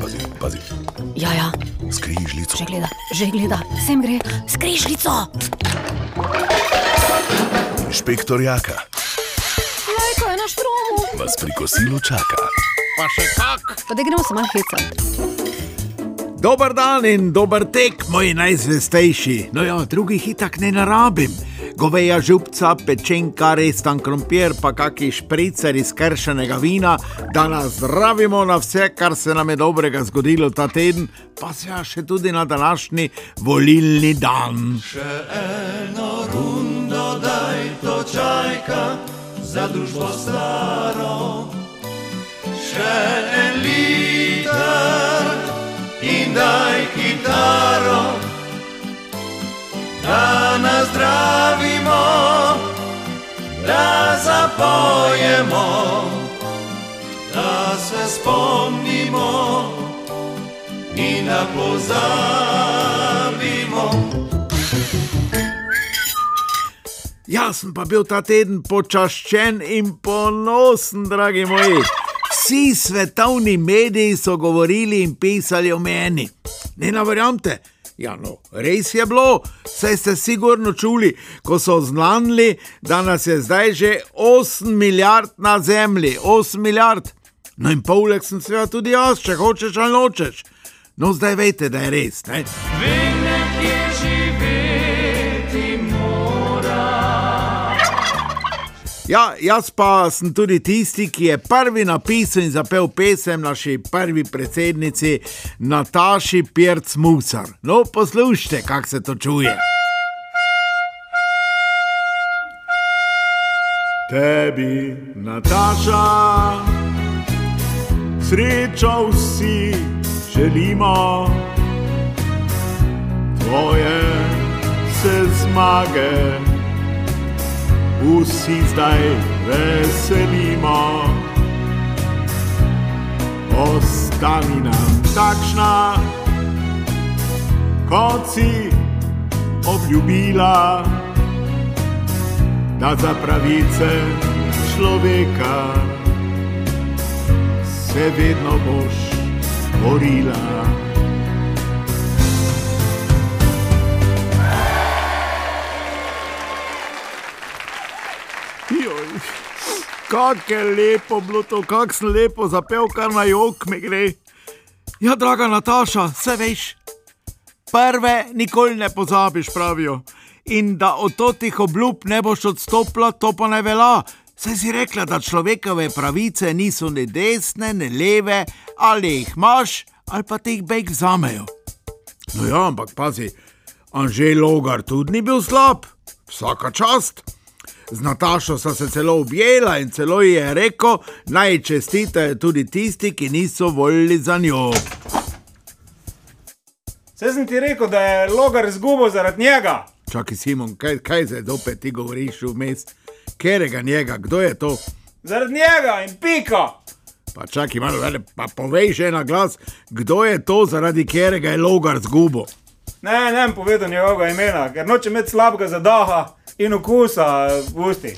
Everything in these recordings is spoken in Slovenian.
Pazi, pazi, Ja, ja, skrižljico. že gleda, že gleda, sem gre, skrižljico. Inšpektor Jaka Lajko je na štromu. vas pri kosilu čaka. Pa še kak. Pa da gremo se malo hecati. Dober dan in dober tek, moji najzvestejši. No ja, drugih itak ne narabim. Goveja župca, pečenka, restan krompir, pa kaki špricer iz kršenega vina, da nas zdravimo na vse, kar se nam je dobrega zgodilo ta teden, pa se ja še tudi na današnji volilni dan. Jaz sem pa bil ta teden počaščen in ponosen, dragi moji. Vsi svetovni mediji so govorili in pisali o meni. Ne naverjamete? Ja, no, res je bilo, saj ste sigurno čuli, ko so znanili, da nas je zdaj že 8 milijard na zemlji, 8 milijard. No in poleg sem seveda tudi jaz, če hočeš ali nočeš. No, zdaj veste, da je res. Ne? Ja, jaz pa sem tudi tisti, ki je prvi napisal in zapel pesem naši prvi predsednici Nataši Pirc Musar. No, poslušajte, kako se to čuje. Tebi, Nataša, srečo vsi želimo, tvoje se zmage vsi zdaj veselimo. Ostani nam takšna, kot si obljubila, da za pravice človeka se vedno boš borila. Kako je lepo bilo to, kako sem lepo zapel, kar na jok mi gre. Ja, draga Nataša, vse veš, prve nikoli ne pozabiš, pravijo. In da od totih obljub ne boš odstopila, to pa ne velja. Saj si rekla, da človekove pravice niso ne desne, ne leve, ali jih imaš, ali pa te jih bejk vzamejo. No ja, ampak pazi, Anžej Logar tudi ni bil slab, vsaka čast. Z Natašo sta se celo objela in celo ji je rekel, naj čestitajo tudi tisti, ki niso volili za njo. Vse sem ti rekel, da je logar izgubil zaradi njega. Čakaj, Simon, kaj, kaj zdaj opet ti govoriš vmes? Kerega njega, kdo je to? Zaradi njega in pika. Pa čakaj, malo več, pa povej že na glas, kdo je to, zaradi katerega je logar zgubo. Ne, ne povedal njegovega imena, ker noče imeti slabega zadaha in okusa v usti.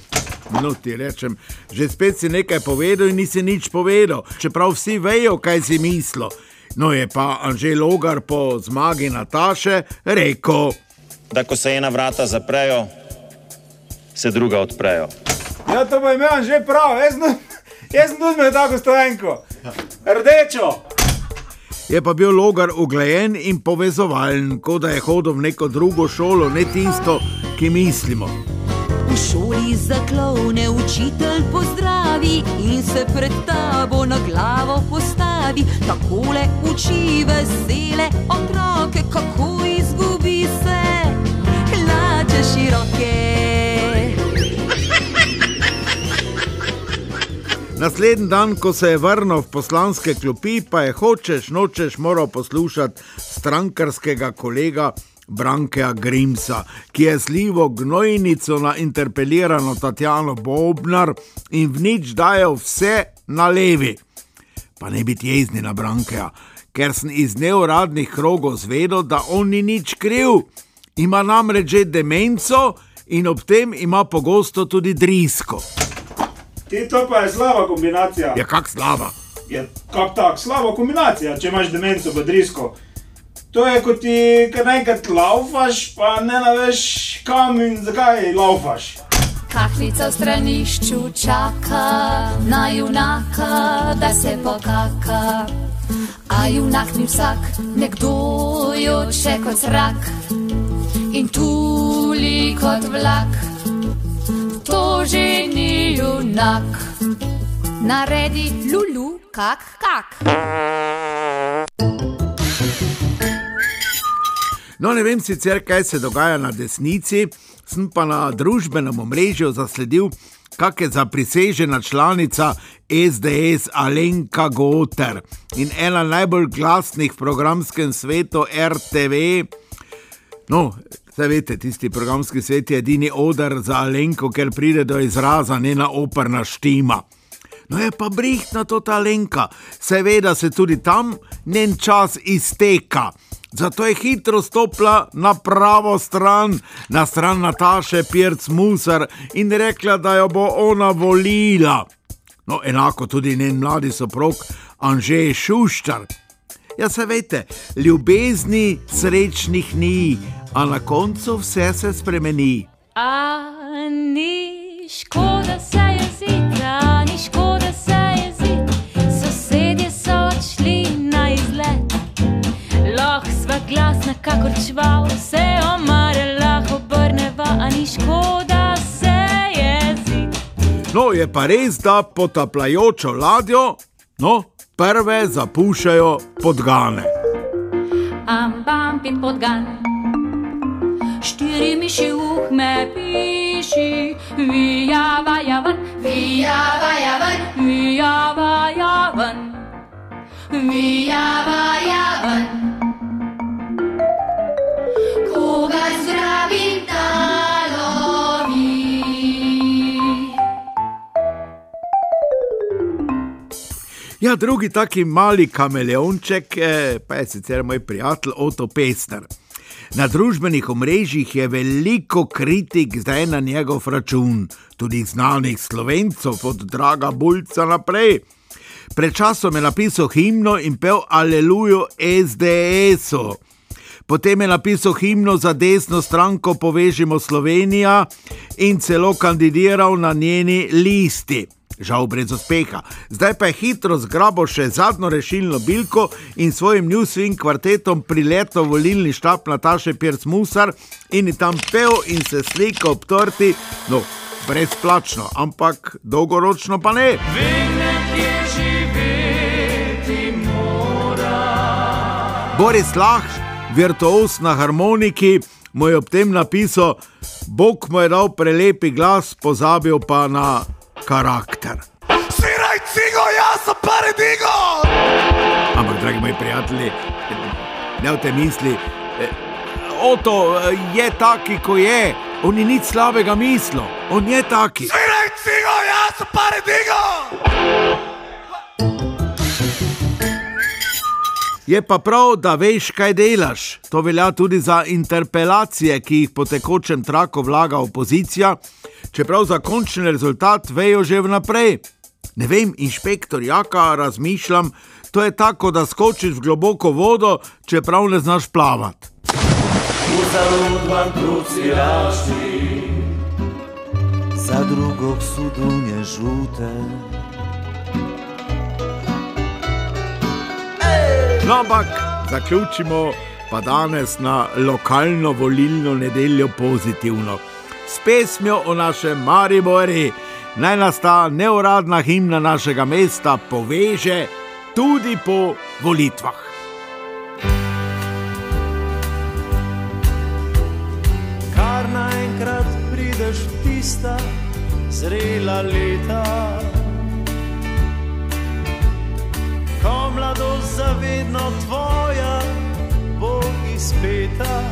No, ti rečem, že spet si nekaj povedal in nisi nič povedal, čeprav vsi vejo, kaj si mislil. No, je pa Anžej Logar po zmagi Nataše rekel. da ko se ena vrata zaprejo, se druga odprejo. Ja, to pa imam že prav, jaz sem jaz sem tudi imel tako stojenko. Rdečo. Je pa bil Logar uglajen in povezovalen, kot da je hodil v neko drugo šolo, ne tisto, ki mislimo. V šoli za klovne učitelj pozdravi in se pred tabo na glavo postavi. Takole uči vesele otroke, kako izgubi se, hlače široke. Naslednji dan, ko se je vrnil v poslanske klopi, pa je hočeš, nočeš, moral poslušati strankarskega kolega Brankeja Grimsa, ki je slivo gnojnico na interpelirano Tatjano Bobnar in v nič dajo vse na levi. Pa ne biti jezni na Brankeja, ker sem iz neuradnih krogov zvedel, da on ni nič kriv. Ima namreč že demenco in ob tem ima pogosto tudi drisko. Ti to pa je slaba kombinacija. Ja, kak slava. je kak tak, slaba kombinacija, če imaš demenco v drisko. To je kot ti, kar naenkrat laufaš, pa ne naveš kam in zakaj laufaš. Kahlica v stranišču čaka na junaka, da se pokaka. A junak ni vsak, nekdo joče kot zrak in tuli kot vlak. To že ni junak, naredi lulu, kak kak. No, ne vem sicer, kaj se dogaja na desnici, sem pa na družbenem omrežju zasledil, kak je zaprisežena članica SDS Alenka Goter in ena najbolj glasnih v programskem svetu RTV. No, Zdaj veste, tisti programski svet je edini odar za Alenko, ker pride do izraza njena operna štima. No je pa brihtna to ta Alenka, seveda se tudi tam njen čas izteka. Zato je hitro stopila na pravo stran, na stran Nataše Pirc Musar in rekla, da jo bo ona volila. No, enako tudi njen mladi soprog Anžej Šuščar. Ja, se veste, ljubezni srečnih ni, a na koncu vse se spremeni. A ni škoda se jeziti, a ni škoda se jeziti. Sosedje so odšli na izlet. Lahko sva glasna, kakor čval, se omare lahko obrneva, a ni škoda se jeziti. No, je pa res, da potapljajočo ladjo, no, prve zapuščajo podgane. Am bam pim podgan. Štiri miši uh me piši, vijava javan, vijava javan, vijava javan, vijava javan. Koga zdravim talovi? Ja, drugi taki mali kameleonček, eh, pa je sicer moj prijatelj Otto Pester. Na družbenih omrežjih je veliko kritik zdaj na njegov račun, tudi znanih slovencov, od Draga Bulca naprej. Pred časom je napisal himno in pel Alelujo SDS-u. Potem je napisal himno za desno stranko Povežimo Slovenijo in celo kandidiral na njeni listi. Žal brez uspeha. Zdaj pa je hitro zgrabo še zadnjo rešilno bilko in svojim Newswing kvartetom priletel volilni štab Nataše Pirc Musar in je tam pel in se slikal ob torti, no, brezplačno, ampak dolgoročno pa ne. Boris Lah, virtuos na harmoniki, mu je ob tem napisal: Bog mu je dal prelepi glas, pozabil pa na karakter. Siraj cigo, jaz sem paradigo! Ampak, dragi moji prijatelji, ne v te misli. eh, Oto eh, je taki, ko je, on ni nič slabega mislil, on je taki. Siraj cigo, jaz sem paradigo! Je pa prav, da veš, kaj delaš. To velja tudi za interpelacije, ki jih po tekočem traku vlaga opozicija, čeprav za končni rezultat vejo že vnaprej. Ne vem, inšpektor Jaka, razmišljam, to je tako, da skočiš v globoko vodo, čeprav ne znaš plavati. za drugog su dunje žute. No, ampak zaključimo pa danes na lokalno volilno nedeljo pozitivno. S pesmijo o našem Maribori naj nas ta neuradna himna našega mesta poveže tudi po volitvah. Kar naenkrat prideš v tista zrela leta, ko mladost zavedno tvoja bo izpeta.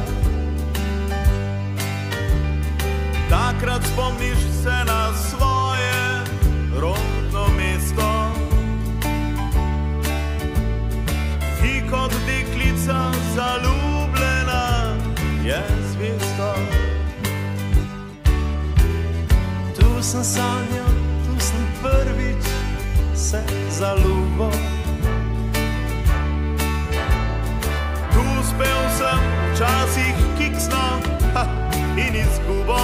Takrat spomniš se na svoje rodno mesto. Ti kot deklica zaljubljena je zvesto. Tu sem sanjal, tu sem prvič se zaljubil. Včasih kiksno ha, in izgubo.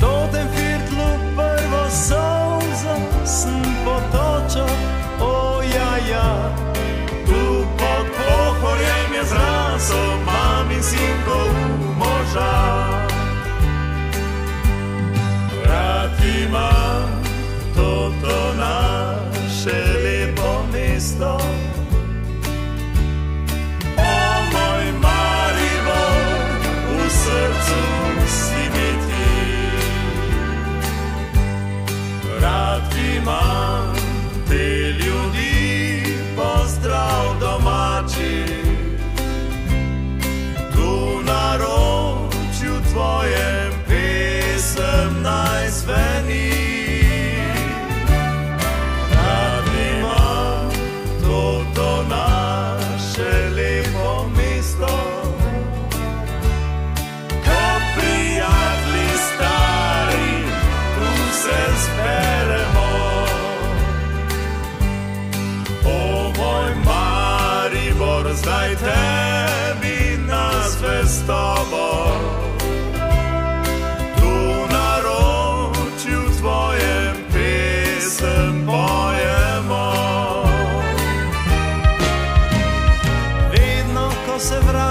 V tem firtlu prvo solzo sem potočil, o ja, ja. Tu pod pohorjem je zrasel mami sinkov moža.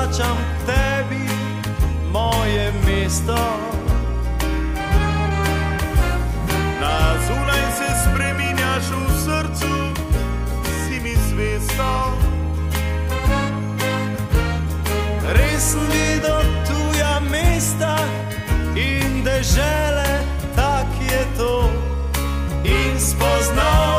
Vračam k tebi, moje mesto. Na zunaj se spreminjaš v srcu, si mi zvesto. Res sem videl tuja mesta in dežele, tak je to. In spoznal,